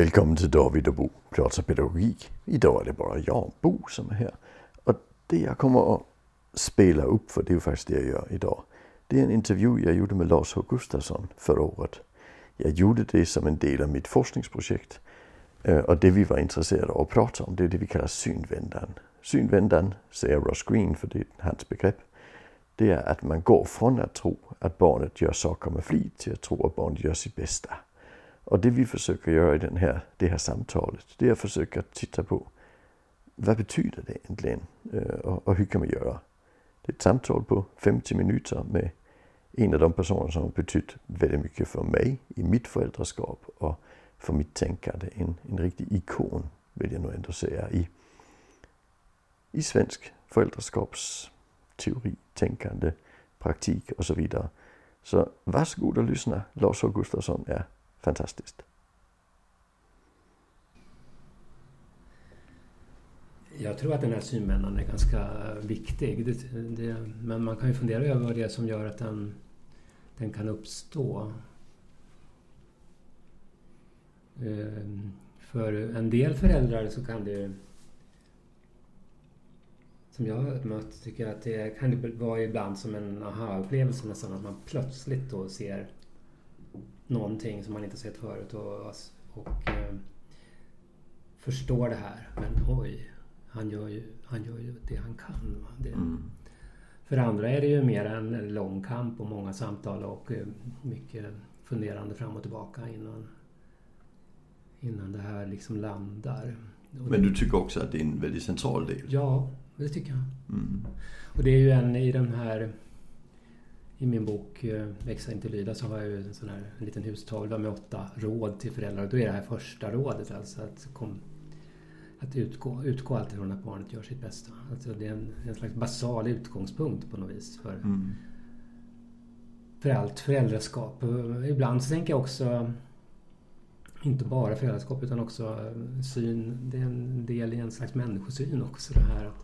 Välkommen till David och Bo pratar pedagogik. Idag är det bara jag, Bo, som är här. Och det jag kommer att spela upp, för det är ju faktiskt det jag gör idag. Det är en intervju jag gjorde med Lars H Gustafsson förra året. Jag gjorde det som en del av mitt forskningsprojekt. Øh, och det vi var intresserade av att prata om, det är det vi kallar synvändan. Synvändan, säger Ross Green, för det är hans begrepp. Det är att man går från att tro att barnet gör saker med flit till att tro att barnet gör sitt bästa. Och det vi försöker göra i den här, det här samtalet, det är att försöka titta på vad betyder det egentligen och, øh, och hur kan man göra? Det är ett samtal på 50 minuter med en av de personer som har betytt väldigt mycket för mig i mitt föräldraskap och för mitt tänkande. En, en riktig ikon vill jag nog ändå säga i, i svensk föräldraskapsteori, tänkande, praktik och så vidare. Så varsågod och lyssna. Lars Augustsson är fantastiskt. Jag tror att den här synvändan är ganska viktig. Det, det, men man kan ju fundera över vad det är som gör att den, den kan uppstå. Ehm, för en del föräldrar så kan det som jag har mött tycker jag att det kan vara ibland som en aha-upplevelse nästan att man plötsligt då ser någonting som man inte sett förut och, och eh, förstår det här. Men oj, han gör ju, han gör ju det han kan. Det, mm. För andra är det ju mer en lång kamp och många samtal och eh, mycket funderande fram och tillbaka innan, innan det här liksom landar. Men du tycker också att det är en väldigt central del? Ja, det tycker jag. Mm. Och det är ju en i den här i min bok eh, Växa inte lyda så har jag ju en sån här en liten hustavla med åtta råd till föräldrar. Och då är det här första rådet alltså att, kom, att utgå, utgå alltid från att barnet gör sitt bästa. Alltså det är en, en slags basal utgångspunkt på något vis för, mm. för allt föräldraskap. Och ibland så tänker jag också inte bara föräldraskap utan också syn. Det är en del i en slags människosyn också det här att,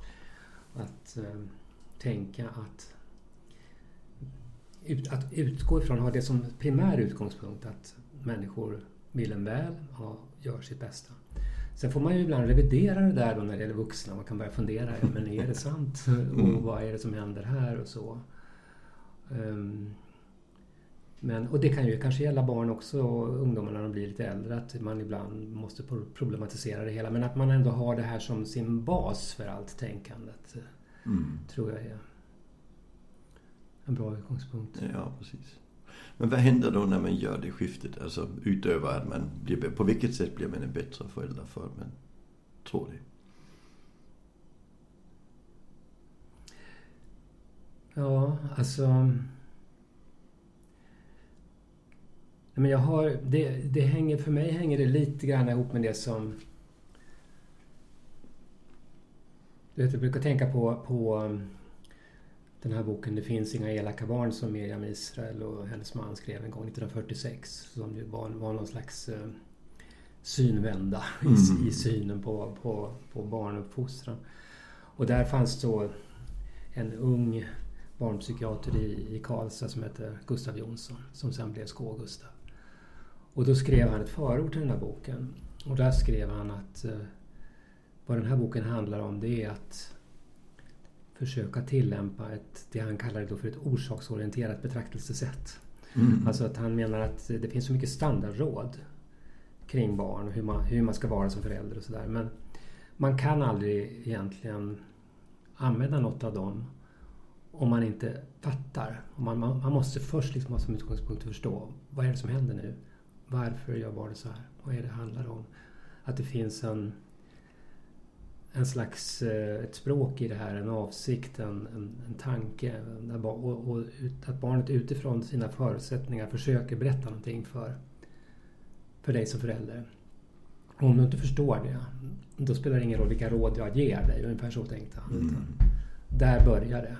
att tänka att ut, att utgå ifrån, ha det som primär utgångspunkt att människor vill en väl och gör sitt bästa. Sen får man ju ibland revidera det där då när det gäller vuxna. Man kan börja fundera, men är det sant? Och mm. vad är det som händer här och så? Um, men, och det kan ju kanske gälla barn också och ungdomar när de blir lite äldre. Att man ibland måste problematisera det hela. Men att man ändå har det här som sin bas för allt tänkandet. Mm. Tror jag är en bra utgångspunkt. Ja, precis. Men vad händer då när man gör det skiftet? Alltså utöver att man blir, på vilket sätt blir man en bättre förälder för att man tror det? Ja, alltså... Men jag har, det, det hänger, för mig hänger det lite grann ihop med det som... Du vet, jag brukar tänka på, på den här boken Det finns inga elaka barn som Miriam Israel och hennes man skrev en gång 1946. Som ju var, var någon slags eh, synvända mm. i, i, synen på, på, på barnuppfostran. Och där fanns då en ung barnpsykiater i, i Karlstad som hette Gustav Jonsson som sen blev Skå-Gustav. Och då skrev han ett förord till den här boken. Och där skrev han att eh, vad den här boken handlar om det är att försöka tillämpa ett, det han kallar då för ett orsaksorienterat betraktelsesätt. Mm. Alltså att han menar att det finns så mycket standardråd kring barn och hur man, hur man ska vara som förälder och sådär. Men man kan aldrig egentligen använda något av dem om man inte fattar. Man, man, man måste först liksom ha som utgångspunkt att förstå vad är det som händer nu? Varför gör barnet så här? Vad är det handlar om? Att det finns en en slags eh, ett språk i det här, en avsikt, en, en, en tanke. Och, och, att barnet utifrån sina förutsättningar försöker berätta någonting för, för dig som förälder. Och om du inte förstår det, då spelar det ingen roll vilka råd jag ger dig. Ungefär så tänkte han. Mm. Där börjar det.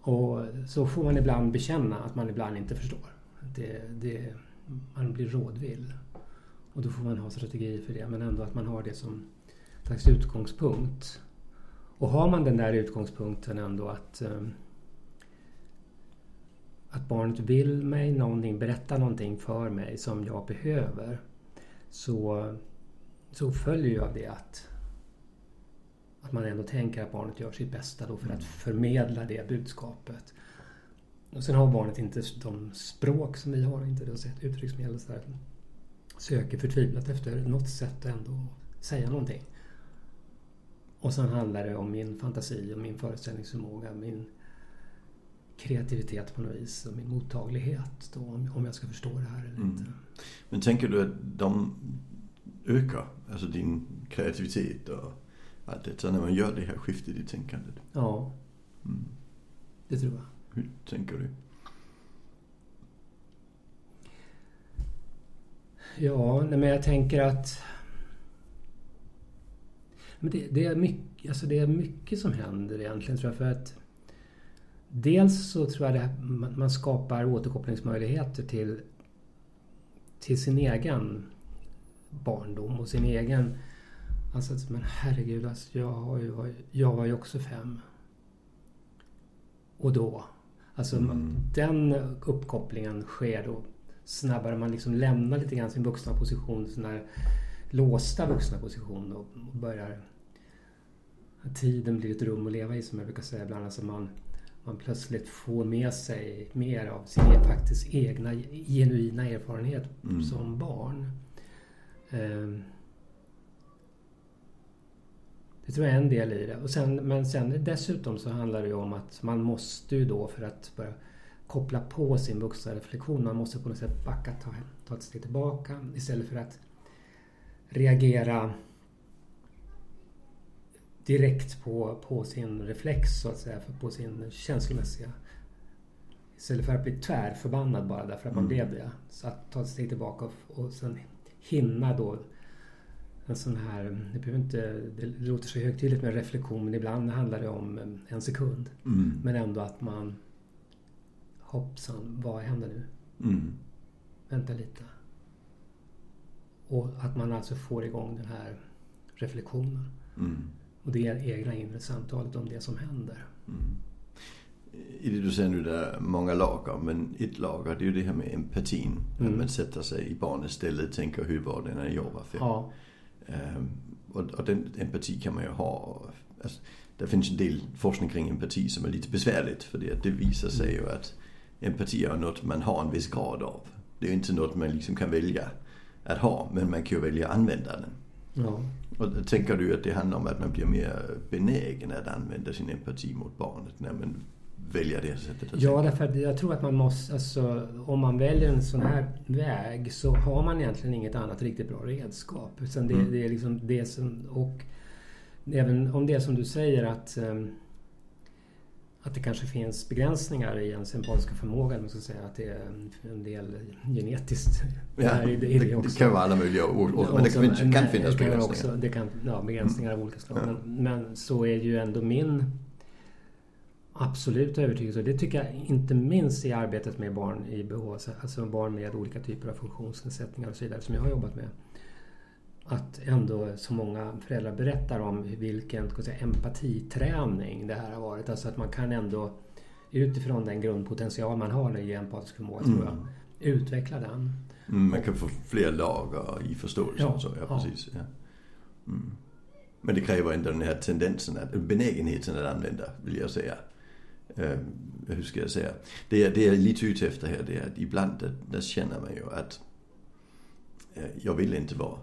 Och så får man ibland bekänna att man ibland inte förstår. Det, det, man blir rådvill. Och då får man ha strategi för det, men ändå att man har det som slags utgångspunkt. Och har man den där utgångspunkten ändå att um, att barnet vill mig någonting, berätta någonting för mig som jag behöver. så, så följer ju av det att, att man ändå tänker att barnet gör sitt bästa då för att mm. förmedla det budskapet. Och sen har barnet inte de språk som vi har, inte det uttrycksmedel. Söker förtvivlat efter något sätt att ändå säga någonting. Och sen handlar det om min fantasi och min föreställningsförmåga, min kreativitet på något vis och min mottaglighet då, om jag ska förstå det här eller mm. inte. Men tänker du att de ökar, alltså din kreativitet och allt det, när man gör det här skiftet i tänkandet? Ja, mm. det tror jag. Hur tänker du? Ja, men jag tänker att men det, det, är mycket, alltså det är mycket som händer egentligen tror jag. För att dels så tror jag att man skapar återkopplingsmöjligheter till, till sin egen barndom och sin egen... Alltså, men herregud, alltså, jag, har ju, jag var ju också fem. Och då. Alltså mm. den uppkopplingen sker då snabbare. Man liksom lämnar lite grann sin vuxna position, sin där låsta vuxna position och börjar... Tiden blir ett rum att leva i som jag brukar säga ibland. Alltså man, man plötsligt får med sig mer av sin e- faktiskt egna genuina erfarenhet mm. som barn. Um, det tror jag är en del i det. Och sen, men sen dessutom så handlar det ju om att man måste ju då för att börja koppla på sin vuxna reflektion. Man måste på något sätt backa, ta, ta ett steg tillbaka istället för att reagera direkt på, på sin reflex så att säga, på sin känslomässiga Istället för att bli tvärförbannad bara därför att man mm. blev det. Så att ta ett steg tillbaka och, och sen hinna då en sån här, det, inte, det låter så högtidligt med reflektion men ibland handlar det om en sekund. Mm. Men ändå att man hoppsan, vad händer nu? Mm. Vänta lite. Och att man alltså får igång den här reflektionen. Mm. Och det är egna inre samtalet om det som händer. Mm. I det du säger nu, det är många lager, men ett lager det är ju det här med empatin. Mm. Att man sätter sig i barnets ställe och tänker hur var det när jag var fem? Ja. Um, och, och, den empati kan man ju ha. Alltså, det finns en del forskning kring empati som är lite besvärligt för det, det visar sig ju att empati är något man har en viss grad av. Det är inte något man liksom kan välja att ha, men man kan ju välja att använda den. Ja. Och tänker du att det handlar om att man blir mer benägen att använda sin empati mot barnet när man väljer det sättet att Ja, därför att jag tror att man måste, alltså om man väljer en sån här väg så har man egentligen inget annat riktigt bra redskap. Utan det, mm. det är liksom det som, och även om det som du säger att um, att det kanske finns begränsningar i ens empatiska förmåga. Man ska säga att det är en del genetiskt. Ja, det, det, det, det kan vara alla möjliga ord, men det kan, kan, kan finnas begränsningar. Också, det kan, ja, begränsningar mm. av olika slag. Ja. Men, men, så är ju ändå min absoluta övertygelse, och det tycker jag inte minst i arbetet med barn i behov, alltså barn med olika typer av funktionsnedsättningar och så vidare som jag har jobbat med att ändå så många föräldrar berättar om vilken säga, empatiträning det här har varit. Alltså att man kan ändå utifrån den grundpotential man har i empatisk förmåga, mm. tror jag, utveckla den. Mm, man kan få fler lager i förståelsen. Ja, så, ja, ja. Precis, ja. Mm. Men det kräver ändå den här tendensen, att, benägenheten att använda, vill jag säga. Uh, hur ska jag säga? Det, det jag är lite ute efter här, det är att ibland där, där känner man ju att uh, jag vill inte vara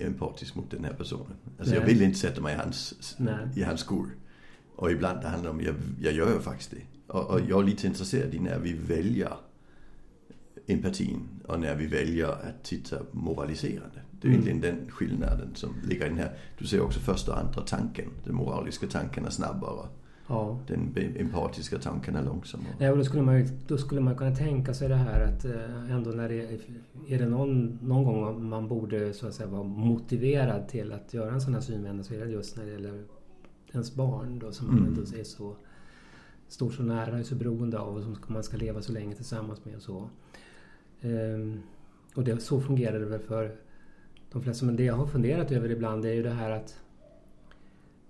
empatisk mot den här personen. Alltså Nej. jag vill inte sätta mig i hans, i hans skor. Och ibland det handlar om, jag, jag gör faktiskt det. Och, och, jag är lite intresserad i när vi väljer empatin och när vi väljer att titta moraliserande. Det är mm. egentligen den skillnaden som ligger i den här. Du ser också första och andra tanken. Den moraliska tanken är snabbare. Ja. Den empatiska tanken är långsammare. Ja, och då skulle, man, då skulle man kunna tänka sig det här att eh, ändå när det är, det någon, någon gång man borde så att säga vara motiverad till att göra en sån här synvända så är det just när det gäller ens barn då som mm. man ändå är så står så nära och så beroende av och som man ska leva så länge tillsammans med och så. Ehm, och det, så fungerar det väl för de flesta. Men det jag har funderat över ibland är ju det här att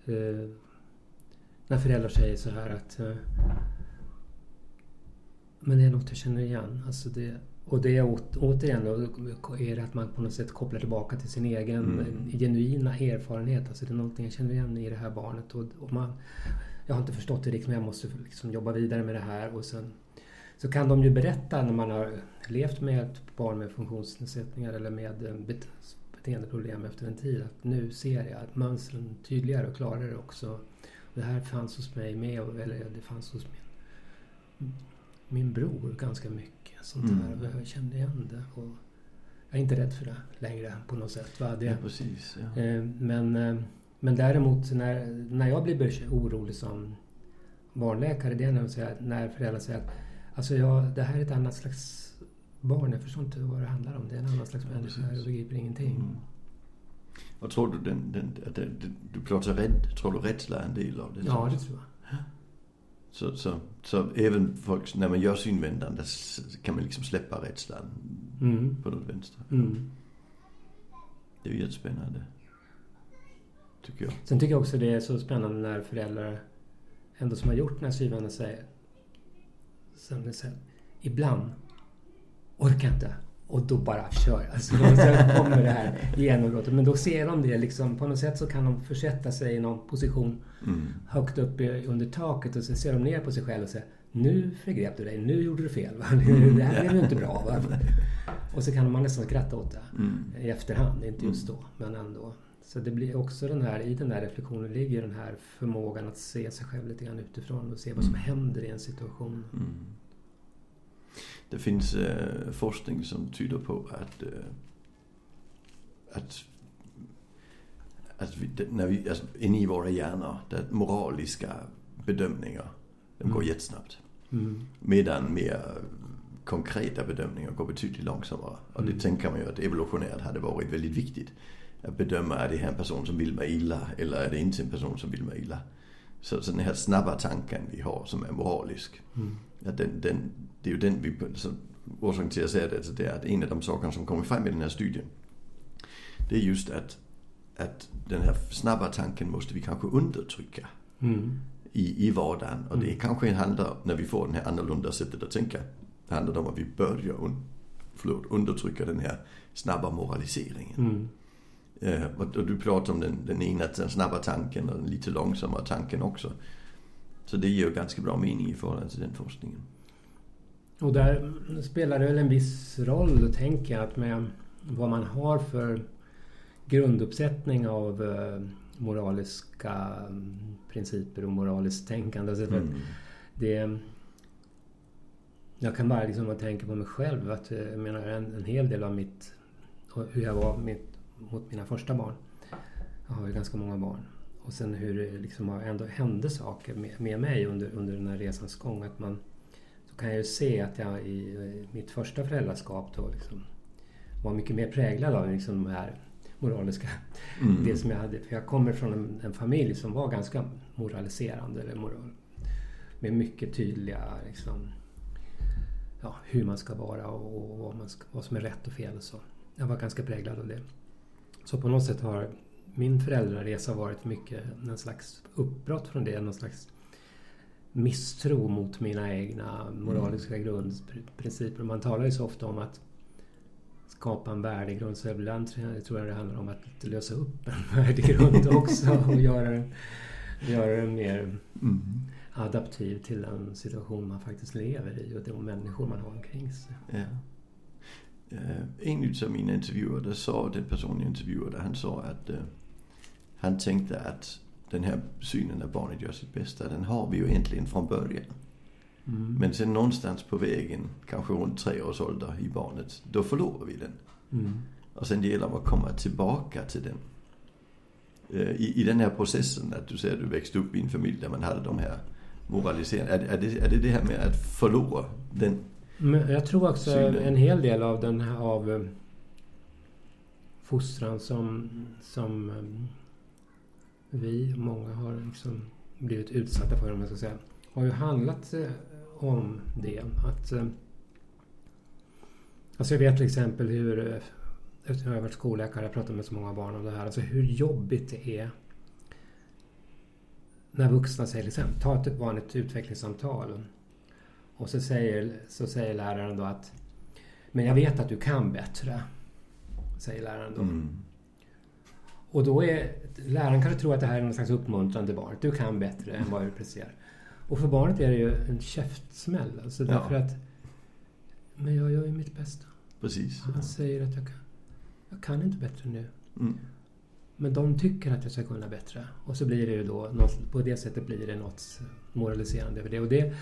eh, när föräldrar säger så här att eh, Men det är något jag känner igen. Alltså det, och det är återigen då, är det att man på något sätt kopplar tillbaka till sin egen mm. genuina erfarenhet. Alltså det är någonting jag känner igen i det här barnet. Och, och man, jag har inte förstått det riktigt men jag måste liksom jobba vidare med det här. Och sen så kan de ju berätta när man har levt med ett barn med funktionsnedsättningar eller med eh, beteendeproblem efter en tid. Att nu ser jag att mönstren tydligare och klarare också. Det här fanns hos mig med, eller det fanns hos min, min bror ganska mycket. Sånt mm. där. Jag kände igen det. Och jag är inte rädd för det längre på något sätt. Va? Det, ja, precis, ja. Eh, men, eh, men däremot när, när jag blir orolig som barnläkare, det är när, när föräldrar säger att alltså jag, det här är ett annat slags barn. Jag förstår inte vad det handlar om. Det är en annan slags människa. Jag begriper ingenting. Mm. Vad tror du, den, den, den, du pratar rädd, tror du rädsla är en del av det? Ja, det tror jag. Så, så, så även folk, när man gör synvändande kan man liksom släppa rädslan mm. på något vänster. Mm. Det är ju jättespännande. Tycker jag. Sen tycker jag också det är så spännande när föräldrar ändå som har gjort den här synvändan säger, säger ibland orkar inte. Och då bara kör jag. Alltså, så kommer det här genombrottet. Men då ser de det liksom. På något sätt så kan de försätta sig i någon position mm. högt upp under taket och så ser de ner på sig själva och säger Nu förgrep du dig. Nu gjorde du fel. Va? Mm. Det här blev ju inte bra. Va? Och så kan man nästan skratta åt det mm. i efterhand. Inte just då, men ändå. Så det blir också den här, i den där reflektionen ligger den här förmågan att se sig själv lite grann utifrån och se vad som mm. händer i en situation. Det finns eh, forskning som tyder på att, eh, att, att vi, när vi, alltså, inne i våra hjärnor, där moraliska bedömningar, de går mm. jättesnabbt. Mm. Medan mer konkreta bedömningar går betydligt långsammare. Och det mm. tänker man ju att evolutionärt hade varit väldigt viktigt. Att bedöma, är det här en person som vill mig illa eller är det inte en person som vill mig illa? Så, så den här snabba tanken vi har som är moralisk. Mm. Att den, den, det är ju den vi, så, orsaken till att jag säger det, alltså det är att en av de sakerna som kommer fram i den här studien. Det är just att, att den här snabba tanken måste vi kanske undertrycka. Mm. I, i vardagen. Och det mm. kanske handlar, när vi får den här annorlunda sättet att tänka. Det handlar om att vi börjar un, förlåt, undertrycka den här snabba moraliseringen. Eh, och, du pratar om den, den ena, den snabba tanken och den lite långsammare tanken också. Så det ger ganska bra mening i förhållande till den forskningen. Och där spelar det väl en viss roll, tänker jag, att med vad man har för grunduppsättning av eh, moraliska mm, principer och moraliskt tänkande. Så mm. det, jag kan bara liksom tänka på mig själv att eh, jag menar en, en hel del av mitt, hur jag var mitt, mot mina första barn. Jag har ju ganska många barn. Och sen hur det liksom ändå hände saker med, med mig under, under den här resans gång. Att man, så kan jag ju se att jag i mitt första föräldraskap då liksom var mycket mer präglad av liksom de här moraliska... Mm. Det som jag hade. För jag kommer från en, en, familj som var ganska moraliserande. Eller moral, med mycket tydliga liksom, ja, hur man ska vara och, och vad, man ska, vad som är rätt och fel. Och så. Jag var ganska präglad av det. Så på något sätt har min föräldraresa varit mycket en slags uppbrott från det. Någon slags misstro mot mina egna moraliska mm. grundprinciper. Man talar ju så ofta om att skapa en värdegrund. Så ibland tror jag det handlar om att lösa upp en värdegrund också och göra den, göra den mer mm. adaptiv till den situation man faktiskt lever i och de människor man har omkring sig. Ja. Uh, en av mina intervjuer, sa den personen jag intervjuade, han sa att uh, han tänkte att den här synen när barnet gör sitt bästa, den har vi ju egentligen från början. Mm. Men sen någonstans på vägen, kanske runt tre års ålder i barnet, då förlorar vi den. Mm. Och sen gäller det att komma tillbaka till den. Eh, I, I den här processen, att du säger att du växte upp i en familj där man hade de här moraliseringarna. Är, är, det, är det det här med att förlora den Jag tror också synen? en hel del av den här av eh, fostran som, som eh, vi, många har liksom blivit utsatta för, om man ska säga, har ju handlat eh, om det. Att, alltså jag vet till exempel hur, efter att jag varit skolläkare, jag pratat med så många barn om det här, alltså hur jobbigt det är när vuxna säger liksom, ta ett vanligt utvecklingssamtal och så säger, så säger läraren då att Men jag vet att du kan bättre, säger läraren då. Mm. Och då är läraren kanske tror att det här är någon slags uppmuntran till barnet. Du kan bättre än vad du presterar. Och för barnet är det ju en käftsmäll. Alltså Ja. därför att men jag gör ju mitt bästa. Precis. Han säger att jag kan. Jag kan inte bättre nu. Mm. Men de tycker att jag ska kunna bättre. Och så blir det ju då, något, på det sättet blir det något moraliserande över det. Och det.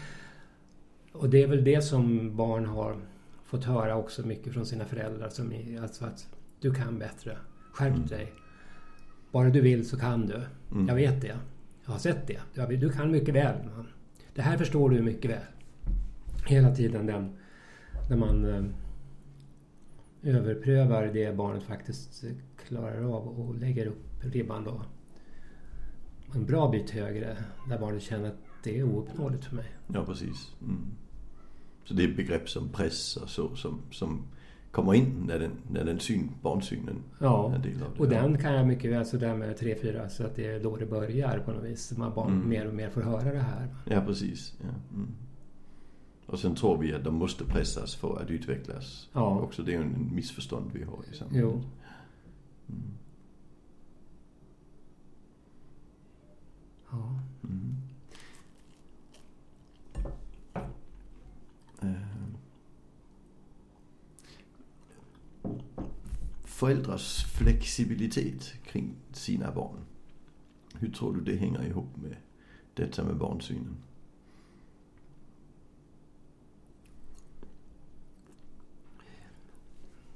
Och det är väl det som barn har fått höra också mycket från sina föräldrar. Som är, alltså att du kan bättre. Skärp Mm. dig. Bara du vill så kan du. Mm. Jag vet det. Jag har sett det. Du kan mycket väl. man. Det här förstår du mycket väl. Hela tiden den, när man eh, överprövar det barnet faktiskt klarar av och lägger upp ribban då en bra bit högre. Där barnet känner att det är ouppnåeligt för mig. Ja, precis. Mm. Så det är begrepp som press och så som, som kommer in när den, när den syn, barnsynen är Ja, en del av det. och den kan jag mycket väl sådär med 3-4 så att det är då det börjar på något vis. Man barn Mm. mer och mer får höra det här. Ja, precis. Ja. Mm. Och sen tror vi att de måste pressas för att utvecklas. Ja. Också det är ju en missförstånd vi har i samhället. Jo. Mm. Ja. Mm. Eh. Föräldrars flexibilitet kring sina barn. Hur tror du det hänger ihop med detta med barnsynen?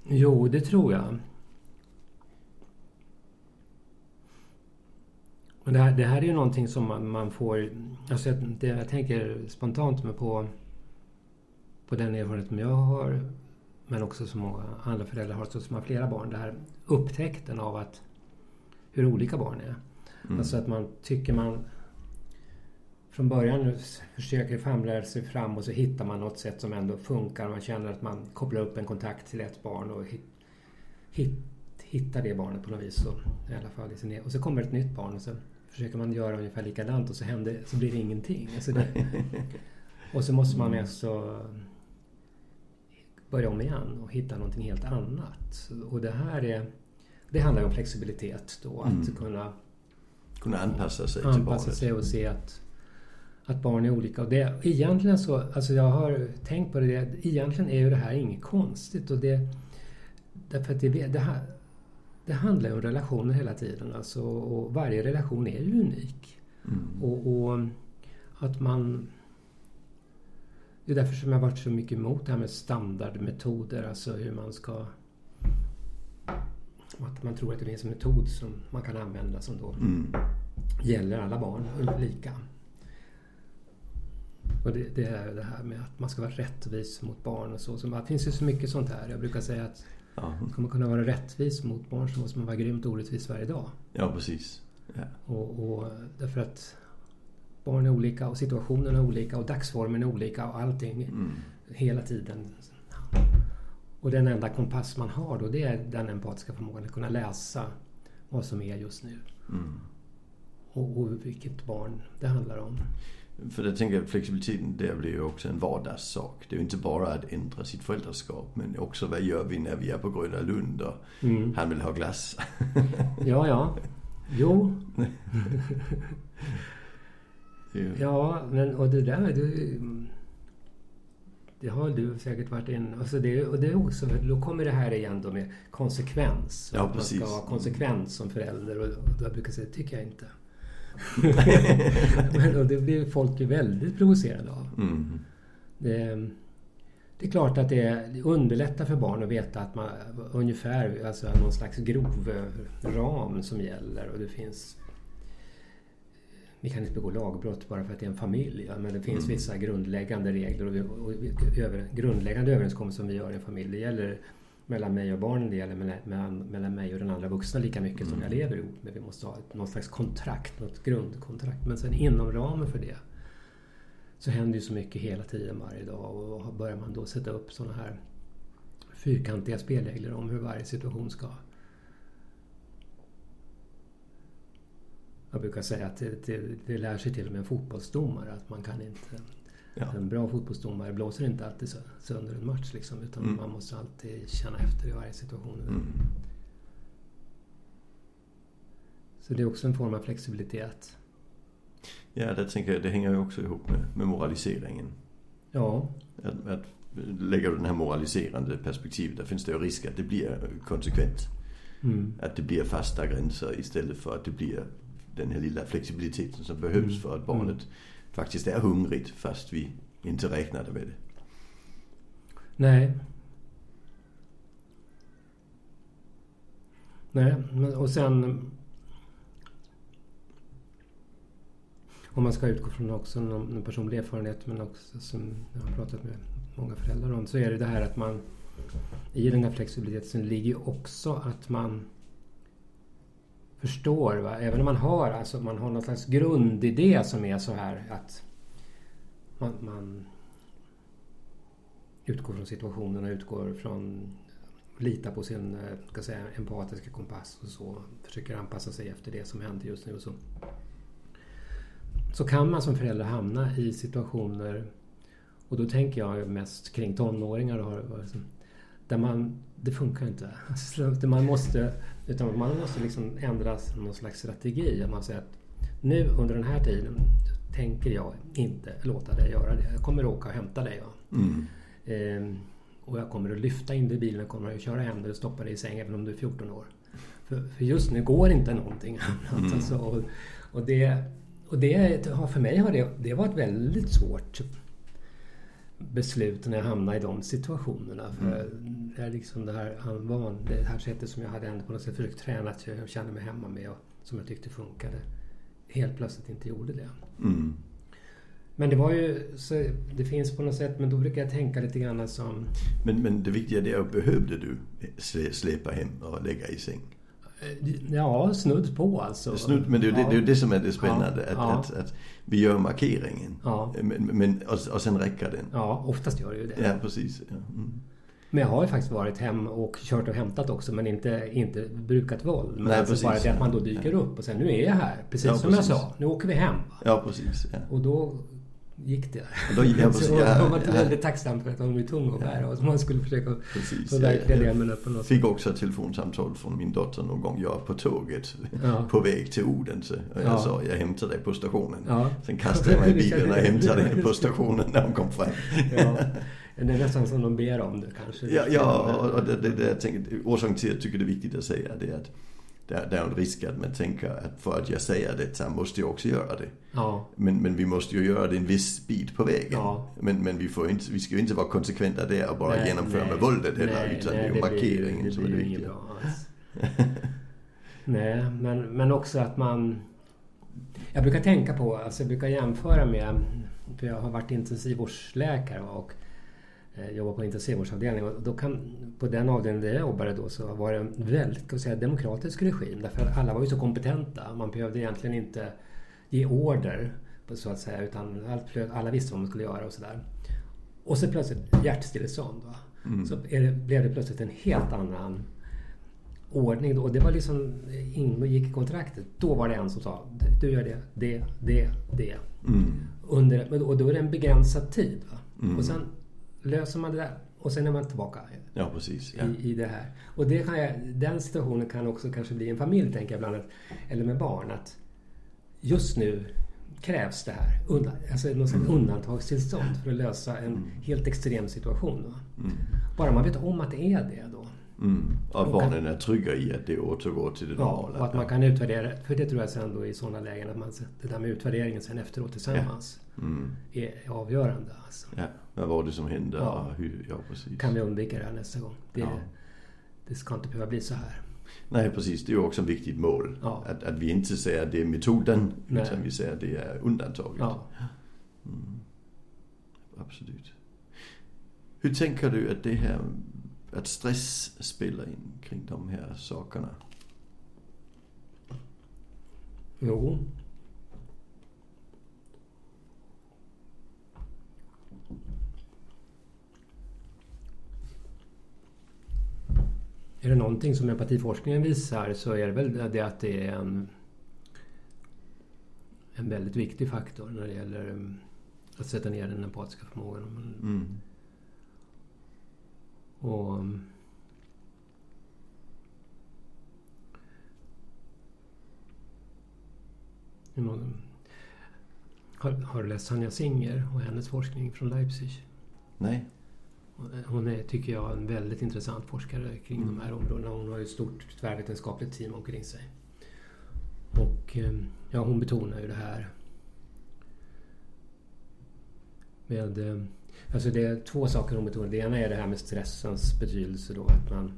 Jo, det tror jag. Och det här, det här är ju någonting som man, man får... Alltså jag, det, jag tänker spontant på, på den erfarenhet som jag har men också som många andra föräldrar har, så som har flera barn. Det här upptäckten av att hur olika barn är. Mm. Alltså att man tycker man från början försöker famla sig fram och så hittar man något sätt som ändå funkar. Man känner att man kopplar upp en kontakt till ett barn och hit, hit, hittar det barnet på något vis. Så, i alla fall i e- och så kommer ett nytt barn och så försöker man göra ungefär likadant och så, händer, så blir det ingenting. Alltså det, och så måste man alltså börja om igen och hitta någonting helt annat. Och det här är, det handlar om flexibilitet då. Att Mm. kunna Kunna anpassa sig till anpassa barnet. sig och se att, att barn är olika. Och det, egentligen så, alltså jag har tänkt på det, det, egentligen är ju det här inget konstigt. Och det, därför att det, det, här, det handlar ju om relationer hela tiden. Alltså, och varje relation är ju unik. Mm. Och, och att man... Det är därför som jag har varit så mycket emot det här med standardmetoder, alltså hur man ska... Att man tror att det finns en metod som man kan använda som då Mm. gäller alla barn lika. Och det, det är det här med att man ska vara rättvis mot barn och så. så det finns ju så mycket sånt här. Jag brukar säga att Ja. ska man kunna vara rättvis mot barn så måste man vara grymt orättvis varje dag. ja, precis. Ja. Och, och därför att barn är olika och situationen är olika och dagsformen är olika och allting Mm. hela tiden. Och den enda kompass man har då det är den empatiska förmågan att kunna läsa vad som är just nu. Mm. Och, och vilket barn det handlar om. För jag tänker att flexibiliteten där blir ju också en vardagssak. Det är ju inte bara att ändra sitt föräldraskap men också vad gör vi när vi är på Gröna Lund och Mm. han vill ha glass. Ja, ja. Jo, Det ju- ja, men och det där... Det, det har du säkert varit inne alltså det, och det är också, Då kommer det här igen då med konsekvens. Ja, att man ska ha konsekvens som förälder. Och, och jag brukar säga, det tycker jag inte. men, och det blir folk ju väldigt provocerade av. Mm. Det, det är klart att det underlättar för barn att veta att man ungefär, alltså någon slags grov ram som gäller och det finns vi kan inte begå lagbrott bara för att det är en familj. Ja, men det finns Mm. vissa grundläggande regler och, vi- och vi- över, grundläggande överenskommelser som vi gör i en familj. Det gäller mellan mig och barnen, det gäller mellan, mellan, mellan mig och den andra vuxna lika mycket som Mm. jag lever ihop med. Vi måste ha ett, någon slags kontrakt, något grundkontrakt. Men sen inom ramen för det så händer ju så mycket hela tiden varje dag och börjar man då sätta upp sådana här fyrkantiga spelregler om hur varje situation ska... Jag brukar säga att det, det, det lär sig till och med en fotbollsdomare att man kan inte... Ja. En bra fotbollsdomare blåser inte alltid sönder en match liksom, utan Mm. man måste alltid känna efter i varje situation. Mm. Så det är också en form av flexibilitet. Ja, det tänker jag, det hänger ju också ihop med, med moraliseringen. Ja, Att, att lägger du den här moraliserande perspektivet, där finns det ju risk att det blir konsekvent. mm. Att det blir fasta gränser istället för att det blir den här lilla flexibiliteten som behövs Mm. för att barnet faktiskt är hungrigt fast vi inte räknade med det. nej. Nej, och sen... Om man ska utgå från också någon, en personlig erfarenhet men också som jag har pratat med många föräldrar om så är det det här att man i den här flexibiliteten ligger ju också att man förstår, va? även om man har, alltså, man har någon slags grundidé som är så här att man, man utgår från situationen och utgår från lita på sin eh, ska säga, empatiska kompass och så. Försöker anpassa sig efter det som händer just nu och så. Så kan man som förälder hamna i situationer och då tänker jag mest kring tonåringar och har- och där man, det funkar inte. Alltså, man måste, utan man måste liksom ändra någon slags strategi. Att man säger att nu under den här tiden tänker jag inte låta dig göra det. Jag kommer åka och hämta dig. Va? Mm. Ehm, och jag kommer att lyfta in dig i bilen och kommer att köra hem dig och stoppa dig i säng även om du är 14 år. För, för just nu går inte någonting annat. Mm. Alltså, och, och det, och det har för mig har det, det var ett väldigt svårt beslut när jag hamnade i de situationerna. För det, är liksom det, här, det här sättet som jag hade ändå på något sätt försökt träna att jag kände mig hemma med och som jag tyckte funkade. Helt plötsligt inte gjorde det. Mm. Men det var ju, så det finns på något sätt, men då brukar jag tänka lite grann som Men, men det viktiga är, behövde du slä- släpa hem och lägga i säng? Eh, Ja, snudd på alltså. Snudd, men det är ju det, Ja. det, ju det som är det spännande. Ja, Att. Att, att vi gör markeringen. Ja. Men, men, och, och sen räcker den. Ja, oftast gör det ju det. Ja, precis. Mm. Men jag har ju faktiskt varit hem och kört och hämtat också men inte, inte brukat våld. Men Nej, alltså precis, bara det att man då dyker upp och säger nu är jag här. Precis som precis. jag sa. Nu åker vi hem. ja, precis. Och då gick det. Och då- ja, precis, så ja, jag var ja. väldigt tacksam för att de är tung att bära och man skulle försöka Precis. förverkliga Jag- det jag på något fick också ett telefonsamtal från min dotter någon gång. Jag är på tåget Ja. på väg till Odense. Och jag Ja. sa jag hämtar dig på stationen. Ja. Sen kastade jag mig i bilen och hämtade henne på stationen när hon kom fram. Ja. Det är nästan som de ber om det kanske. Ja, ja och det, det, det jag tänker, orsaken till att jag tycker det är viktigt att säga det är att det är, det är en risk att man tänker att för att jag säger detta måste jag också göra det. Ja. Men, men vi måste ju göra det en viss bit på vägen. Ja. Men, men vi, får inte, vi ska ju inte vara konsekventa där och bara Nej, genomföra nej, med våldet heller. nej, utan nej, det är ju blir- markeringen som är det viktiga. nej, men, men också att man... Jag brukar tänka på, alltså jag brukar jämföra med... För jag har varit intensivvårdsläkare och eh, jobbar på intensivvårdsavdelning. Och då kan, på den avdelningen där jag jobbade då så var det en väldigt jag säga, demokratisk regim. Därför att alla var ju så kompetenta. Man behövde egentligen inte ge order så att säga. Utan allt, alla visste vad man skulle göra och sådär. Och så plötsligt hjärtstillestånd. Va? Mm. Så det, blev det plötsligt en helt annan ordning. Och det var liksom, ingick i kontraktet. Då var det en som sa, du gör det, det, det, det. Mm. Under, och då är det en begränsad tid. Va? Mm. Och sen löser man det där. Och sen är man tillbaka Ja, precis. Ja. i, i det här. Och det kan jag, den situationen kan också kanske bli en familj, tänker jag ibland. Att, eller med barn. Att just nu krävs det här. Undan, alltså något slags undantagstillstånd för att lösa en helt extrem situation. Mm. Bara man vet om att det är det. Mm. Att barnen är trygga i att det återgår till det Ja, normala. och att man kan utvärdera. För det tror jag sen då i sådana lägen att man, det där med utvärderingen sen efteråt tillsammans Mm. är avgörande. Alltså. Ja, vad var det som hände? Ja. Ja, hur, ja precis. Kan vi undvika det här nästa gång? Det, Ja. det ska inte behöva bli så här. Nej, precis. Det är ju också ett viktigt mål. Ja. Att, att vi inte säger att det är metoden, Nej. utan vi säger att det är undantaget. Ja. Mm. Absolut. Hur tänker du att det här, att stress spelar in kring de här sakerna? Jo. Är det någonting som empatiforskningen visar så är det väl det att det är en, en väldigt viktig faktor när det gäller um, att sätta ner den empatiska förmågan. Mm. Och... Har, har du läst Sanja Singer och hennes forskning från Leipzig? Nej. Hon är, tycker jag, en väldigt intressant forskare kring mm. de här områdena. Hon har ju ett stort tvärvetenskapligt team omkring sig. Och ehm, ja, hon betonar ju det här med... Alltså det är två saker hon betonar. Det ena är det här med stressens betydelse då. Att man,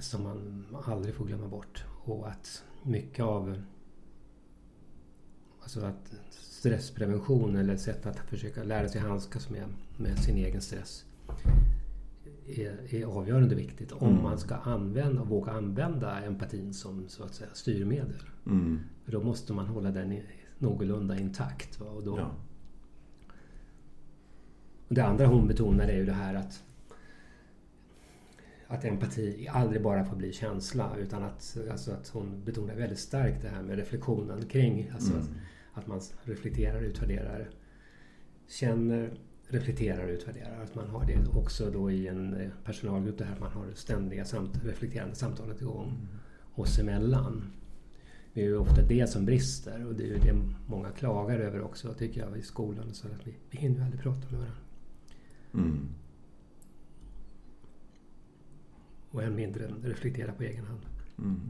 som man aldrig får glömma bort. Och att mycket av... Alltså att stressprevention eller sätt att försöka lära sig handskas med, med sin egen stress är, är avgörande viktigt om mm. man ska använda och våga använda empatin som så att säga, styrmedel. Mm. För då måste man hålla den i, någorlunda intakt. Va? Och då, ja. Och det andra hon betonar är ju det här att att empati aldrig bara får bli känsla utan att, alltså att hon betonar väldigt starkt det här med reflektionen kring alltså mm. att, att man reflekterar, utvärderar, känner, reflekterar utvärderar. Att man har det också då i en eh, personalgrupp där man har ständiga samt, reflekterande samtalet igång mm. oss emellan. Det är ju ofta det som brister och det är ju det många klagar över också tycker jag i skolan. Så att vi, vi hinner aldrig prata med varandra. Mm. Och än mindre reflektera på egen hand. Mm.